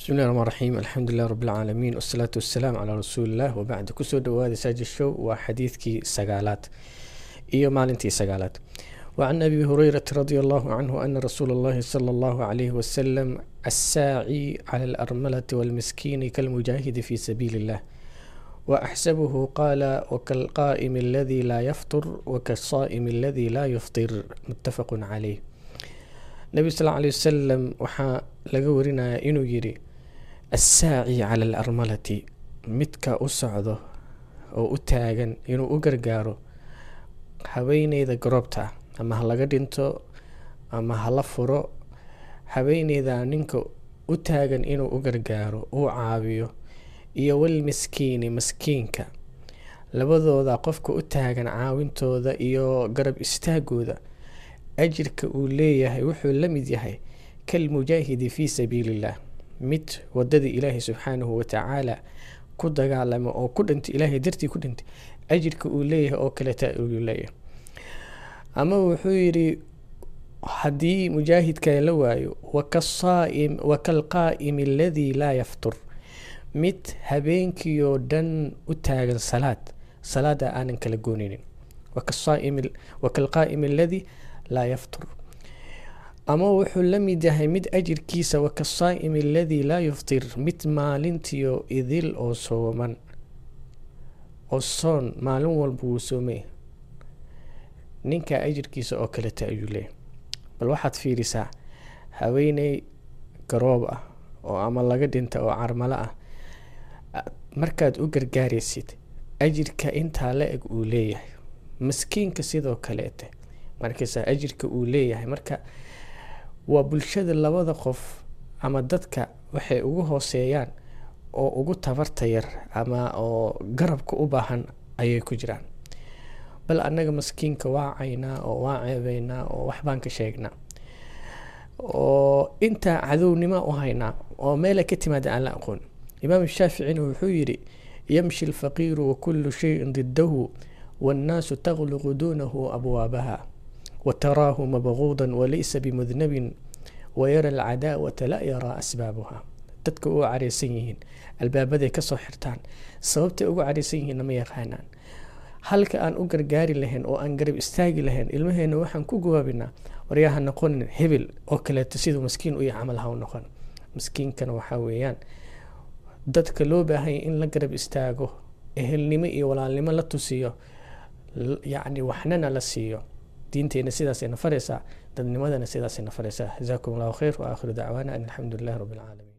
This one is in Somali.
bismillahi raxmaan raxiim alxamdulilah rabbilcaalamiin wasalaatu wasalaamu calaa rasuulilah wabacd ku soo dhawaada saajid show waa xadiidkii sagaalaad iyo maalintii sagaalaad. Wacan abi hurayrata radi allahu canhu ana rasuula allahi sala allahu calayhi wasalam assaaci cala alarmalati walmiskiini kalmujaahidi fi sabiili illah waaxsabuhu qaala wakalqaa'imi aladii laa yaftur wakasaa'imi aladii laa yuftir. Muttafaqun caleyh nabi sal alay wasalam waxaa laga warinayaa inuu yidhi assaaci cala alarmalati midka u socdo oo u taagan inuu u gargaaro haweeneyda garoobta ama ha laga dhinto ama hala furo haweeneyda ninka u taagan inuu u gargaaro uu caawiyo iyo walmiskiini maskiinka labadooda qofka u taagan caawintooda iyo garab istaagooda ajirka uu leeyahay wuxuu la mid yahay kalmujaahidi fii sabiiliillah mid wadadii ilaahay subxaanahu watacaala ku dagaalama oo ku dhintay ilaahay dartii ku dhintay ajirka uu leeyahay oo kaleta uu leeyahay. Ama wuxuu yidhi haddii mujaahidka la waayo wakalqaa'imi aladii laa yaftur. Mid habeenkiioo dhan u taagan salaad salaada aanan kala gooninin wakalqaa'imi aladii laa yaftur ama wuxuu la mid yahay mid ajirkiisa wakasaa'imi aladii laa yuftir mid maalintiio idil oo sooman oo soon maalin walba wuu soomay. Ninka ajirkiisa oo kaleta ayuu leeyahy bal waxaad fiirisaa haweeney garoob ah oo ama laga dhinta oo carmalo ah markaad u gargaaraysid ajirka intaa la eg uu leeyahay. Maskiinka sidoo kaleete markaysa ajirka uu leeyahay marka waa bulshada labada qof ama dadka waxay ugu hooseeyaan oo ugu tabarta yar ama oo garabka u baahan ayay ku jiraan. Bal annaga maskiinka waa caynaa oo waa ceebeynaa oo waxbaan ka sheegnaa. Oo intaa cadownimo u haynaa oo meela ka timaada aan la aqoon. Imaam shaaficina wuxuu yidhi yamshi alfaqiiru wakulu shayin didahu waannaasu taqluqu duunahu abwaabaha wataraahu mabquuda walaysa bimudnabin wayara alcadaawata laa yaraa asbaabuha dadka u careysan yihiin albaabaday ka soo xirtaan sababtay ugu careysan yihiinna ma yaqaanaan halka aan u gargaari lahayn oo aan garab istaagi lahayn ilmaheena waxaan ku gawaabinaa waryaha noqonin hebel oo kaleeto siduu maskiin u camal ha u noqon maskiinkana waxaa weeyaan dadka loo baahanya in la garab istaago ehelnimo iyo walaalnimo la tusiyo yacni waxnana la siiyo diinteena sidaasayna faraysaa dadnimadana sidaasayna faraysaa. Jazaakum allahu khayr wa aakhiru dacwaana an alxamdu lilahi rabbi alcaalamiin